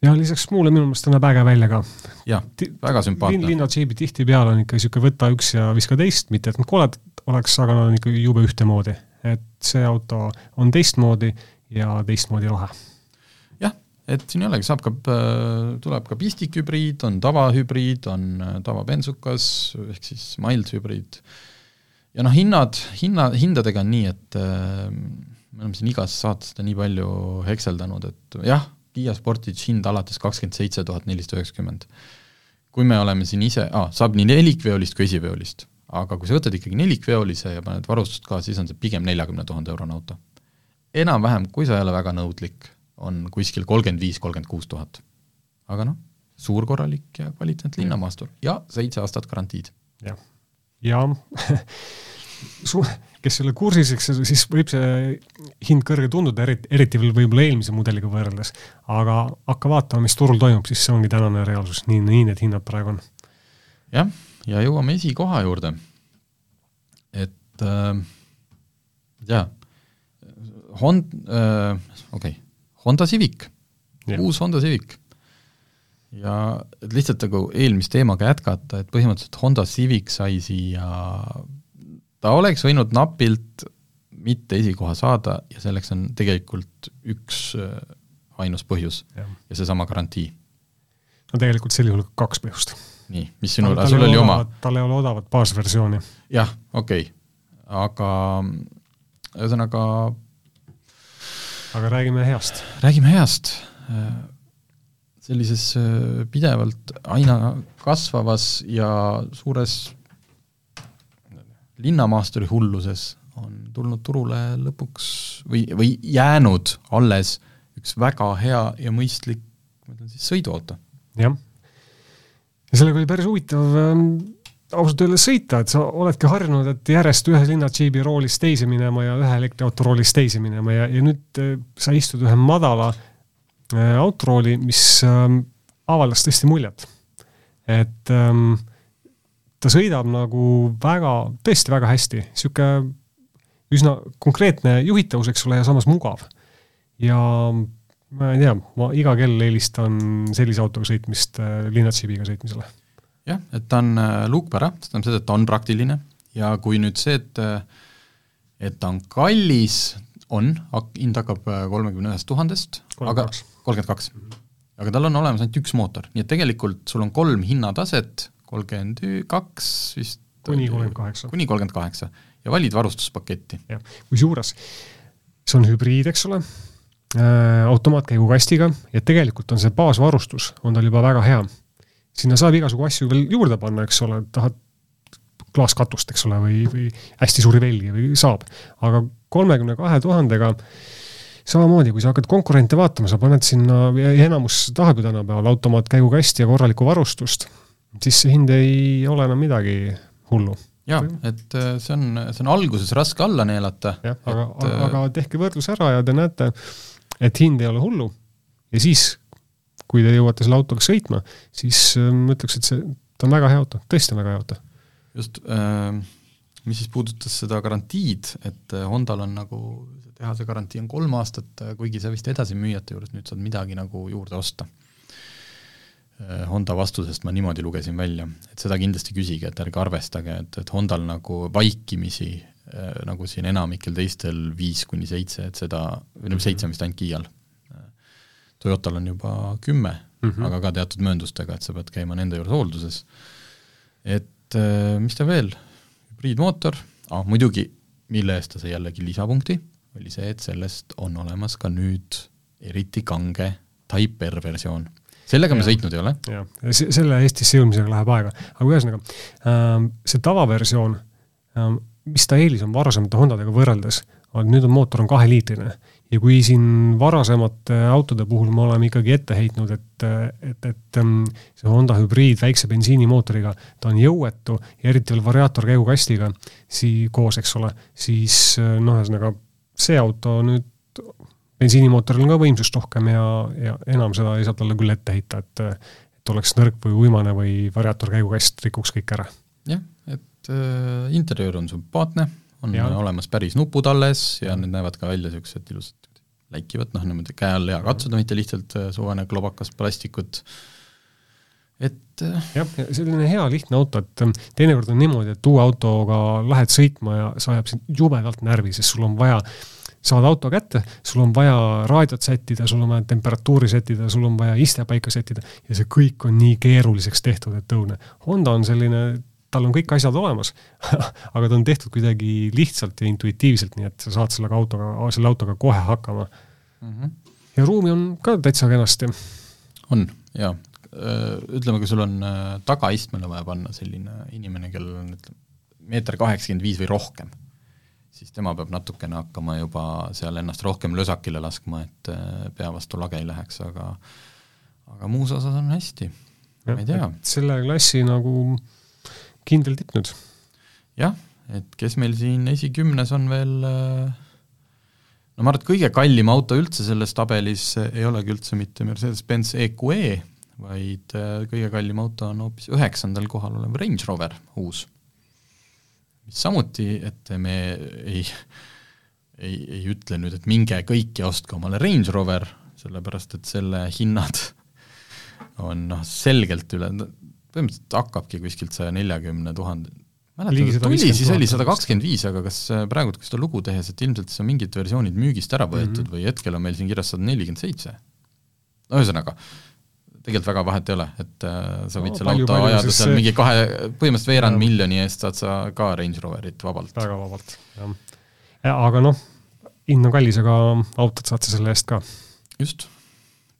D: ja lisaks muule minu meelest näeb äge välja ka.
C: jah, väga sümpaatne.
D: linna džiibi tihtipeale on ikka niisugune võta üks ja viska teist, mitte et nad koledad oleks, aga nad on ikka jube ühtemoodi. Et see auto on teistmoodi ja teistmoodi lahe.
C: jah, et siin ei olegi, saab ka, tuleb ka pistikhübriid, on tavahübriid, on äh, tavabensukas, ehk siis mild hübriid, ja noh, hinnad, hinna, hindadega on nii, et äh, me oleme siin igas saates seda nii palju hekseldanud, et jah, Kiia Sportage hind alates kakskümmend seitse tuhat nelisada üheksakümmend. kui me oleme siin ise ah,, saab nii nelikveolist kui esiveolist aga kui sa võtad ikkagi nelikveolise ja paned varustust ka, siis on see pigem neljakümne tuhande eurone auto. enam-vähem, kui sa ei ole väga nõudlik, on kuskil kolmkümmend viis, kolmkümmend kuus tuhat. aga noh, suur korralik ja kvaliteetne linnamaastur ja seitse aastat garantiid.
D: jah, ja, ja su-, kes ei ole kursis, eks siis võib see hind kõrge tunduda, eriti, eriti veel võib-olla eelmise mudeliga võrreldes, aga hakka vaatama, mis turul toimub, siis see ongi tänane reaalsus, nii, nii need hinnad praegu on.
C: jah ja jõuame esikoha juurde. et äh, jaa, Hond- äh,, okei okay., Honda Civic, uus Honda Civic. ja et lihtsalt nagu eelmist teemaga jätkata, et põhimõtteliselt Honda Civic sai siia, ta oleks võinud napilt mitte esikoha saada ja selleks on tegelikult üks äh, ainus põhjus ja, ja seesama garantii.
D: no tegelikult sel juhul kaks põhjust
C: nii, mis sinul, sul oli oma?
D: tal ei ole odavat baasversiooni.
C: jah, okei okay., aga ühesõnaga
D: aga räägime heast.
C: räägime heast. sellises äh, pidevalt aina kasvavas ja suures linnamaasturi hulluses on tulnud turule lõpuks või, või jäänud alles üks väga hea ja mõistlik, ma ütlen siis sõiduauto.
D: jah ja sellega oli päris huvitav ähm, ausalt öeldes sõita, et sa oledki harjunud, et järjest ühe linna džiibi roolist teise minema ja ühe elektriauto roolist teise minema ja, ja nüüd äh, sa istud ühe madala äh, autorooli, mis äh, avaldas tõesti muljet. et ähm, ta sõidab nagu väga, tõesti väga hästi, niisugune üsna konkreetne juhitavus, eks ole, ja samas mugav. ja ma ei tea, ma iga kell eelistan sellise autoga sõitmist äh, linnatsibiga sõitmisele.
C: jah, et ta on äh, luukpära, see tähendab seda, et ta on praktiline ja kui nüüd see, et äh, et ta on kallis, on, hind hakkab kolmekümne ühest tuhandest, aga kolmkümmend kaks. aga tal on olemas ainult üks mootor, nii et tegelikult sul on kolm hinnataset, kolmkümmend kaks vist
D: kuni kolmkümmend kaheksa.
C: kuni kolmkümmend kaheksa ja valid varustuspaketti.
D: jah, kusjuures see on hübriid, eks ole automaatkäigukastiga ja tegelikult on see baasvarustus, on tal juba väga hea. sinna saab igasugu asju veel juurde panna, eks ole, tahad klaaskatust, eks ole, või, või hästi suuri velgi või saab. aga kolmekümne kahe tuhandega samamoodi, kui sa hakkad konkurente vaatama, sa paned sinna, enamus tahab ju tänapäeval automaatkäigukasti ja korralikku varustust, siis see hind ei ole enam midagi hullu
C: jaa, et äh, see on, see on alguses raske alla neelata.
D: jah, aga, aga tehke võrdlus ära ja te näete, et hind ei ole hullu ja siis, kui te jõuate selle autoga sõitma, siis äh, ma ütleks, et see, ta on väga hea auto, tõesti on väga hea auto.
C: just äh,, mis siis puudutas seda garantiid, et äh, Hondal on nagu, tehase garantii on kolm aastat, äh, kuigi sa vist edasimüüjate juures nüüd saad midagi nagu juurde osta. Honda vastusest ma niimoodi lugesin välja, et seda kindlasti küsige, et ärge arvestage, et, et Hondal nagu vaikimisi nagu siin enamikel teistel viis kuni seitse, et seda, või no seitse on vist ainult Kiial. Toyotal on juba kümme mm, -hmm. aga ka teatud mööndustega, et sa pead käima nende juures hoolduses. et äh, mis ta veel, hübriidmootor ah,, muidugi, mille eest ta sai jällegi lisapunkti, oli see, et sellest on olemas ka nüüd eriti kange Type R versioon. sellega me
D: Jah.
C: sõitnud ei ole.
D: jah, se-, selle Eestisse jõudmisega läheb aega, aga ühesõnaga ähm, see tavaversioon ähm,, mis ta eelis on varasemate Hondadega võrreldes, on nüüd on mootor on kaheliitrine ja kui siin varasemate autode puhul me oleme ikkagi ette heitnud, et, et, et ähm, see Honda hübriid väikse bensiinimootoriga, ta on jõuetu ja eriti veel variaatorkäigukastiga, sii-, koos, eks ole, siis äh, noh, ühesõnaga see auto nüüd bensiinimootoril on ka võimsust rohkem ja, ja enam seda ei saa talle küll ette heita, et et oleks nõrk või uimane või variaatorkäigukast rikuks kõik ära.
C: jah, et äh, interjöör on sümpaatne, on ja. olemas päris nupud alles ja need näevad ka välja niisugused ilusad läikivad, noh niimoodi käe all hea katsuda, mitte lihtsalt äh, suvene klobakas plastikut, et äh,
D: jah, selline hea lihtne auto, et ähm, teinekord on niimoodi, et uue autoga lähed sõitma ja see ajab sind jubedalt närvi, sest sul on vaja saada auto kätte, sul on vaja raadiot sättida, sul on vaja temperatuuri sättida, sul on vaja iste paika sättida ja see kõik on nii keeruliseks tehtud, et õudne. Honda on selline, tal on kõik asjad olemas aga ta on tehtud kuidagi lihtsalt ja intuitiivselt, nii et sa saad sellega autoga, selle autoga kohe hakkama.
C: mm -hmm.
D: ja ruumi on ka täitsa kenasti.
C: on, jaa. Ütleme, kui sul on äh, tagaistmele vaja panna selline inimene, kellel on ütleme, meeter kaheksakümmend viis või rohkem, siis tema peab natukene hakkama juba seal ennast rohkem lösakile laskma, et äh, pea vastu lage ei läheks, aga aga muus osas on hästi, ma ei tea.
D: selle klassi nagu kindel tipp nüüd.
C: jah, et kes meil siin esikümnes on veel äh, no ma arvan, et kõige kallim auto üldse selles tabelis ei olegi üldse mitte Mercedes-Benz EQE, vaid äh, kõige kallim auto on hoopis üheksandal kohal olev Range Rover, uus. mis samuti, et me ei, ei, ei ütle nüüd, et minge kõik ja ostke omale Range Rover, sellepärast et selle hinnad on noh, selgelt üle, põhimõtteliselt hakkabki kuskilt saja neljakümne tuhande, mäletan, tuli
D: 150
C: siis oli
D: 000
C: sada kakskümmend viis, aga kas äh, praegu, kui seda lugu tehes, et ilmselt siis on mingid versioonid müügist ära võetud mm -hmm. või hetkel on meil siin kirjas sada nelikümmend seitse. no ühesõnaga, tegelikult väga vahet ei ole, et äh, sa võid
D: No,
C: selle auto ajada seal
D: see-
C: mingi kahe, põhimõtteliselt veerand
D: Jaa.
C: miljoni eest saad sa ka Range Roverit vabalt.
D: väga vabalt, jah. aga noh, hind on kallis, aga autot saad sa selle eest ka.
C: just.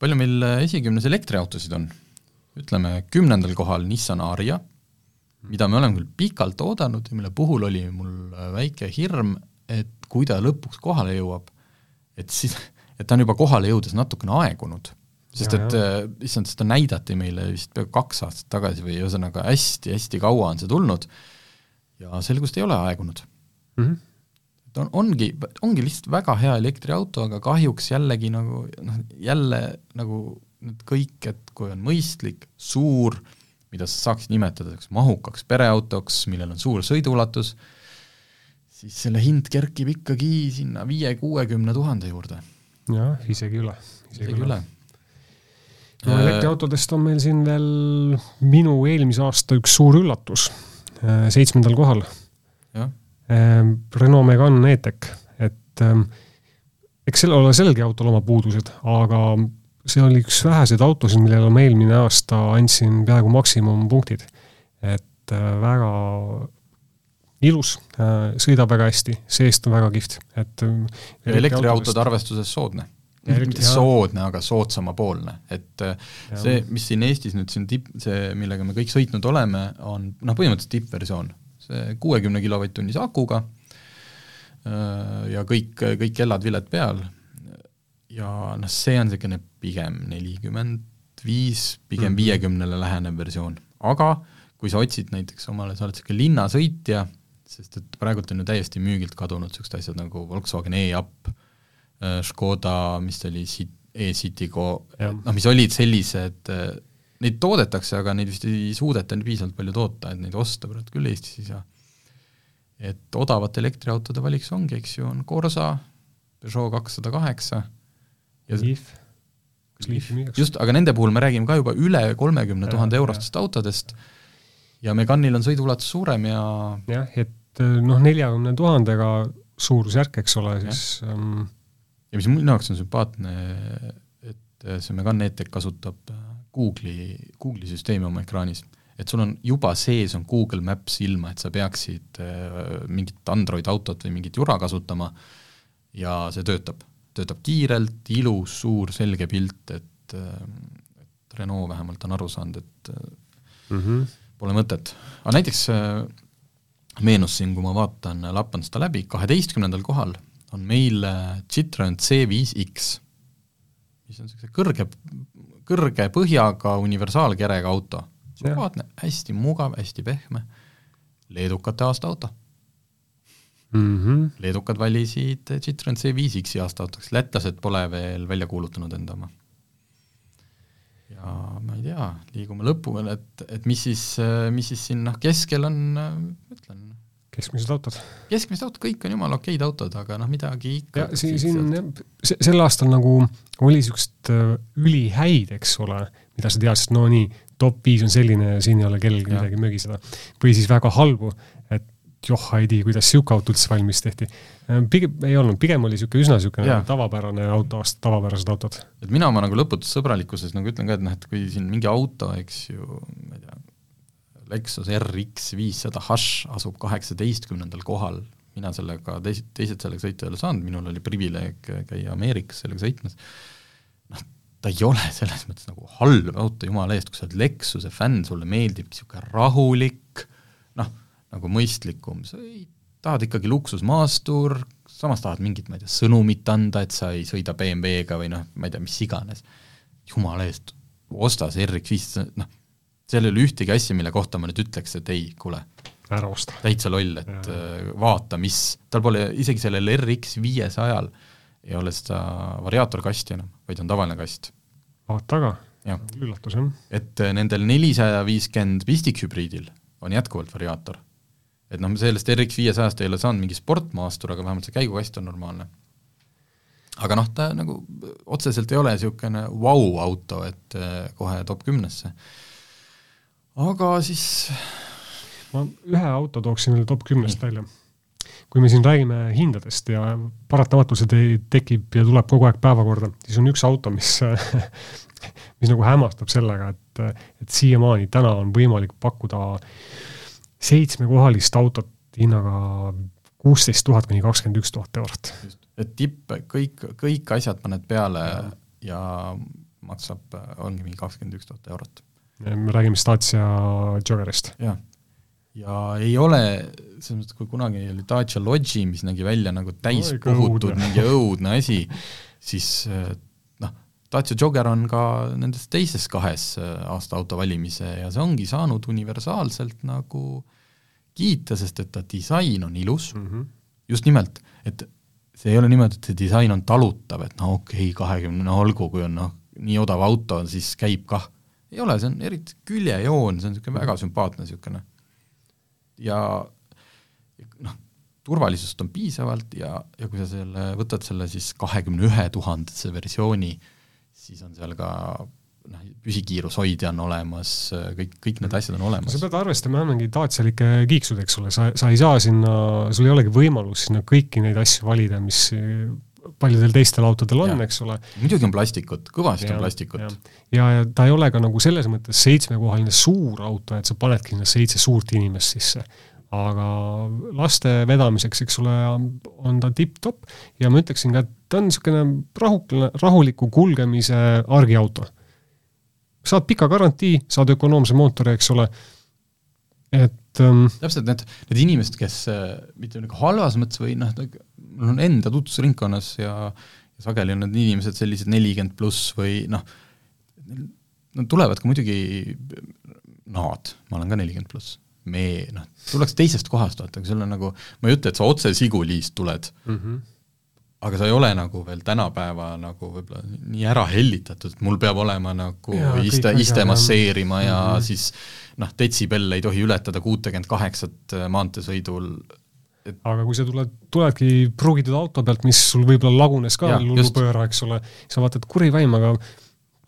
C: palju meil äh, esikümnes elektriautosid on? Ütleme, kümnendal kohal Nissan Aria, mida me oleme küll pikalt oodanud ja mille puhul oli mul äh, väike hirm, et kui ta lõpuks kohale jõuab, et siis, et ta on juba kohale jõudes natukene aegunud. sest
D: Ja,
C: et äh, issand, seda näidati meile vist peaaegu kaks aastat tagasi või ühesõnaga hästi-hästi kaua on see tulnud ja selgus, et ei ole aegunud
D: mm. -hmm.
C: ta on, ongi, ongi lihtsalt väga hea elektriauto, aga kahjuks jällegi nagu noh, jälle nagu need kõik, et kui on mõistlik, suur, mida sa saaksid nimetada mahukaks pereautoks, millel on suur sõiduulatus, siis selle hind kerkib ikkagi sinna viie-kuuekümne tuhande juurde,
D: jah, isegi üle.
C: isegi üle.
D: no elektriautodest on meil siin veel minu eelmise aasta üks suur üllatus, seitsmendal kohal.
C: jah,
D: Renault Megane E-Tech, et ähm, eks sellel ole selge autol oma puudused, aga see oli üks väheseid autosid, millele ma eelmine aasta andsin peaaegu maksimumpunktid. et äh, väga ilus, sõidab väga hästi, seest on väga kihvt, et äh,
C: ja elektriautode arvestuses soodne.
D: Ja
C: mitte soodne, aga soodsamapoolne, et äh,
D: Jaa.
C: see, mis siin Eestis nüüd siin tipp, see, millega me kõik sõitnud oleme, on noh, põhimõtteliselt tippversioon. see kuuekümne kilovatt-tunnise akuga äh, ja kõik, kõik kellad-viled peal ja noh, see on niisugune pigem nelikümmend viis, pigem
D: Mhm.
C: viiekümnele lähenev versioon. aga kui sa otsid näiteks omale, sa oled niisugune linnasõitja, sest et praegult on ju täiesti müügilt kadunud niisugused asjad nagu Volkswagen e-up, Škoda, mis ta oli, e-Citigo, noh, mis olid sellised, neid toodetakse, aga neid vist ei suudeta piisavalt palju toota, et neid osta praegu küll Eestis ei saa. et odavate elektriautode valiks ongi, eks ju, on Corsa, Peugeot kakssada kaheksa
D: Leaf, kas Leafi müüakse?
C: just, aga nende puhul me räägime ka juba üle kolmekümne tuhande eurostest autodest ja Meganil on sõiduulatus suurem ja
D: jah, et äh, noh, neljakümne tuhandega suurusjärk, eks ole, siis ähm,
C: ja mis minu jaoks on sümpaatne, et see Megane E-Tech kasutab äh, Google'i, Google'i süsteemi oma ekraanis. et sul on juba sees on Google Maps ilma, et sa peaksid äh, mingit Android autot või mingit jura kasutama ja see töötab. Töötab kiirelt, ilus, suur, selge pilt, et et Renault vähemalt on aru saanud, et
D: mm -hmm.
C: pole mõtet. aga näiteks äh, meenus siin, kui ma vaatan, lappan seda läbi, kaheteistkümnendal kohal on meil äh, Citroen C5X, mis on niisuguse kõrge, kõrge põhjaga universaalkerega auto. sümpaatne, hästi mugav, hästi pehme, leedukate aasta auto
D: mm. -hmm.
C: leedukad valisid Citroen C5X-i aasta autoks, lätlased pole veel välja kuulutanud enda oma. ja ma ei tea, liigume lõpuni, et, et mis siis, mis siis siin noh, keskel on, ütlen,
D: keskmised autod.
C: keskmised autod, kõik on jumala okeid autod, aga noh, midagi ikka
D: ja siin, siin jah, sel aastal nagu oli niisugust äh, ülihäid, eks ole, mida sa teadsid, no nii, top viis on selline ja siin ei ole kellelgi midagi mögiseda. või siis väga halbu, et joh, ei tea, kuidas niisugune auto üldse valmis tehti. Äh, pigem ei olnud, pigem oli niisugune üsna niisugune tavapärane auto, tavapärased autod.
C: et mina oma nagu lõputus sõbralikkuses nagu ütlen ka, et noh, et kui siin mingi auto, eks ju, ma ei tea, Lexus RX viissada Hush asub kaheksateistkümnendal kohal, mina sellega, teised, teised sellega sõita ei ole saanud, minul oli privileeg käia Ameerikas sellega sõitmas, noh, ta ei ole selles mõttes nagu halb auto, jumala eest, kui sa oled Lexuse fänn, sulle meeldib niisugune rahulik, nagu mõistlikum, sa ei, tahad ikkagi luksusmaastur, samas tahad mingit, ma ei tea, sõnumit anda, et sa ei sõida BMW-ga või noh, ma ei tea, mis iganes. jumala eest, osta see RX viis, noh, seal ei ole ühtegi asja, mille kohta ma nüüd ütleks, et ei, kuule,
D: ära osta.
C: täitsa loll, et ja. Äh, vaata, mis, tal pole isegi sellel RX viiesajal ei ole seda variaatorkasti enam, vaid on tavaline kast.
D: vaata aga, üllatus jah.
C: et äh, nendel nelisada viiskümmend pistikhübriidil on jätkuvalt variaator. Et noh, sellest RX viiesajast ei ole saanud mingi sportmaastur, aga vähemalt see käigukast on normaalne. aga noh, ta nagu otseselt ei ole niisugune vau-auto, et äh, kohe top kümnesse aga siis
D: ma ühe auto tooksin veel top kümnest välja. kui me siin räägime hindadest ja paratamatult see tekib ja tuleb kogu aeg päevakorda, siis on üks auto, mis mis nagu hämmastab sellega, et, et siiamaani täna on võimalik pakkuda seitsmekohalist autot hinnaga kuusteist tuhat kuni kakskümmend üks tuhat eurot.
C: et tipp, kõik, kõik asjad paned peale ja, ja maksab, ongi mingi kakskümmend üks tuhat eurot.
D: Me räägime Dacia Joggerist.
C: jah, ja ei ole, selles mõttes, kui kunagi oli Dacia Logi, mis nägi välja nagu täis puhutud mingi õudne asi, siis eh, noh, Dacia Jogger on ka nendes teises kahes eh, aasta auto valimise ja see ongi saanud universaalselt nagu kiita, sest et ta disain on ilus mm, -hmm. just nimelt, et see ei ole niimoodi, et see disain on talutav, et no okei okay,, kahekümne, no olgu, kui on noh, nii odav auto, siis käib kah ei ole, see on eriti küljejoon, see on niisugune väga sümpaatne niisugune. ja noh, turvalisust on piisavalt ja, ja kui sa selle, võtad selle siis kahekümne ühe tuhandese versiooni, siis on seal ka noh, püsikiirushoidja on olemas, kõik, kõik need asjad on olemas.
D: sa pead arvestama jah, mingi like kiiksud, eks ole, sa, sa ei saa sinna, sul ei olegi võimalus sinna kõiki neid asju valida, mis paljudel teistel autodel on, eks ole.
C: muidugi on plastikut, kõvasti ja, on plastikut.
D: ja, ja, ja ta ei ole ka nagu selles mõttes seitsmekohaline suur auto, et sa panedki sinna seitse suurt inimest sisse. aga laste vedamiseks, eks ole, on ta tipp-topp ja ma ütleksin ka, et ta on niisugune rahukene, rahuliku kulgemise argiauto. Saad pika garantii, saad ökonoomse mootori, eks ole, et um,
C: täpselt need, need inimesed, kes mitte nagu halvas mõttes või noh, mul on enda tutvusringkonnas ja, ja sageli on need inimesed sellised nelikümmend pluss või noh, nad tulevad ka muidugi, nad, ma olen ka nelikümmend pluss, me, noh, tuleks teisest kohast, vaata, aga sul on nagu, ma ei ütle, et sa otse Sigulist tuled. Mm, -hmm. Aga sa ei ole nagu veel tänapäeva nagu võib-olla nii ära hellitatud, et mul peab olema nagu ja, iste, iste masseerima ja mm -hmm. siis noh, detsibelle ei tohi ületada kuutekümmet kaheksat maanteesõidul
D: et aga kui sa tuled, tuledki pruugitud auto pealt, mis sul võib-olla lagunes ka lullupööra, eks ole, sa vaatad, kuri vaim, aga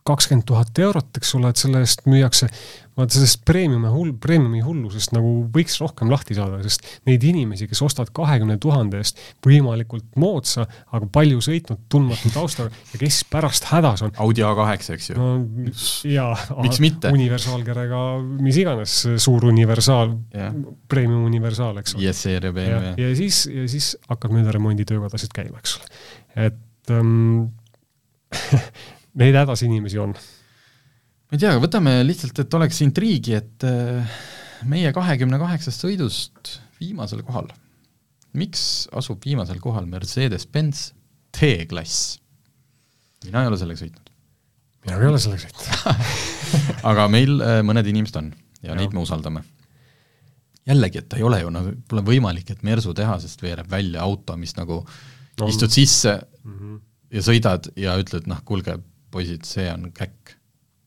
D: kakskümmend tuhat eurot, eks ole, et selle eest müüakse, vaata sellest premiumi hull, premiumi hullusest nagu võiks rohkem lahti saada, sest neid inimesi, kes ostavad kahekümne tuhande eest võimalikult moodsa, aga palju sõitnud tundmatu taustaga ja kes pärast hädas on.
C: Audi A8, eks ju.
D: no jaa.
C: miks mitte?
D: universaalkerega, mis iganes suur universaal yeah., premium universaal, eks
C: ole. ISR ja BMW.
D: ja siis, ja siis hakkab mööda remonditöökodasid käima, eks ole. et ähm, neid hädas inimesi on.
C: ma ei tea, võtame lihtsalt, et oleks intriigi, et äh, meie kahekümne kaheksast sõidust viimasel kohal. miks asub viimasel kohal Mercedes-Benz T-klass? mina ei ole sellega sõitnud.
D: mina ka ei ole sellega sõitnud
C: aga meil äh, mõned inimesed on ja, ja neid me usaldame. jällegi, et ta ei ole ju, noh, pole võimalik, et Mersu tehasest veereb välja auto, mis nagu no. istud sisse mm -hmm. ja sõidad ja ütled, noh, kuulge, poisid, see on käkk.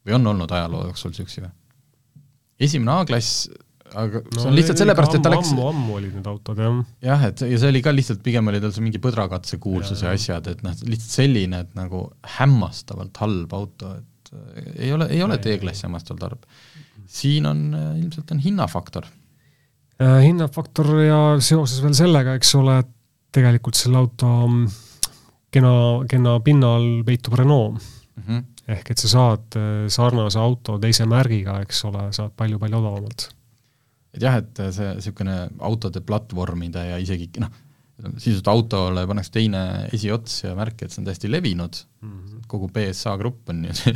C: või on olnud ajaloo jooksul niisuguseid või? esimene A-klass aga no, see on lihtsalt sellepärast, et ta läks
D: ammu, ammu olid need autod, jah.
C: jah, et ja see oli ka lihtsalt, pigem oli tal see mingi põdrakatse kuulsus ja, ja asjad, et noh, lihtsalt selline, et nagu hämmastavalt halb auto, et äh, ei ole, ei ole T-klassi hämmastavalt halb. siin on äh, ilmselt on hinnafaktor
D: äh,. hinnafaktor ja seoses veel sellega, eks ole, et tegelikult selle auto mm, kena, kena pinnal peitub Renault mm. -hmm. ehk et sa saad äh, sarnase auto teise märgiga, eks ole, saad palju-palju odavamalt
C: et jah, et see niisugune autode platvormide ja isegi noh, sisuliselt autole pannakse teine esiots ja märk, et see on täiesti levinud mm, -hmm. kogu BSA grupp on ju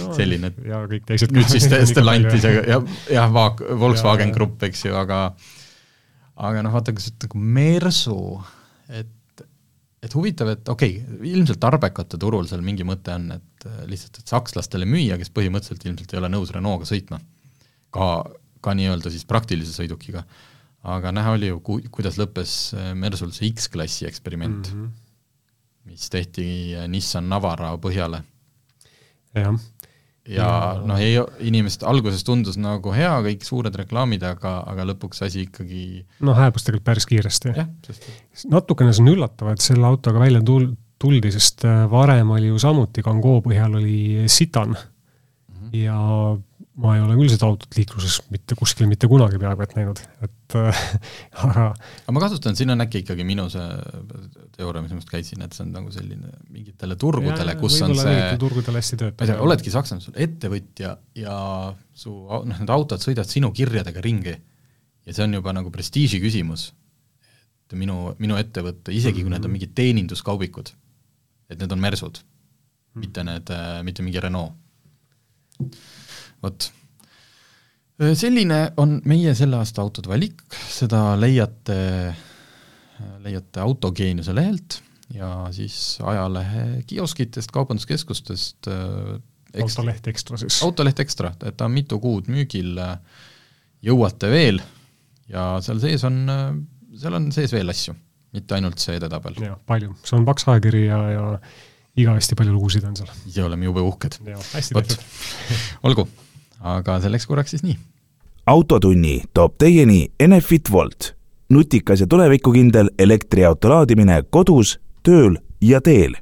C: no, selline, et
D: ja kõik teised
C: nüüd siis Stellantis ja, ja jah, Volkswagen ja, Grupp, eks ju, aga aga noh, vaata, kas nagu Mersu, et et huvitav, et okei okay,, ilmselt tarbekate turul seal mingi mõte on, et lihtsalt, et sakslastele müüa, kes põhimõtteliselt ilmselt ei ole nõus Renault'ga sõitma, ka ka nii-öelda siis praktilise sõidukiga. aga näha oli ju, ku-, kuidas lõppes äh, Mersul see X-klassi eksperiment mm, -hmm. mis tehti äh, Nissan Navara põhjale.
D: jah.
C: Ja noh, ei, inimesed, alguses tundus nagu hea, kõik suured reklaamid, aga, aga lõpuks asi ikkagi
D: no hääbus tegelikult päris kiiresti.
C: sest
D: natukene see on üllatav, et selle autoga välja tul-, tuldi, sest äh, varem oli ju samuti Kangoo põhjal oli Citan mm -hmm. ja ma ei ole küll seda autot liikluses mitte kuskil mitte kunagi peaaegu et näinud, et äh, aga
C: aga ma kasutan, siin on äkki ikkagi minu see teooria, mis ma just käisin, et see on nagu selline mingitele turgudele, kus on see
D: turgudel hästi töötab.
C: ma ei tea, oledki Saksamaal, sul ettevõtja ja su noh, need autod sõidavad sinu kirjadega ringi ja see on juba nagu prestiiži küsimus. et minu, minu ettevõte, isegi kui mm -hmm. need on mingid teeninduskaubikud, et need on Mersud mm, -hmm. mitte need, äh, mitte mingi Renault vot. selline on meie selle aasta autode valik, seda leiate, leiate Autogeeniuse lehelt ja siis ajalehe kioskitest, kaubanduskeskustest
D: eks, autoleht Ekstra siis?
C: autoleht Ekstra, et ta on mitu kuud müügil, jõuate veel ja seal sees on, seal on sees veel asju, mitte ainult see edetabel.
D: jah, palju, see on paks ajakiri ja, ja igavesti palju lugusid on seal.
C: ise oleme jube uhked. olgu aga selleks korraks siis nii.
B: autotunni toob teieni Enefit Volt, nutikas ja tulevikukindel elektriauto laadimine kodus, tööl ja teel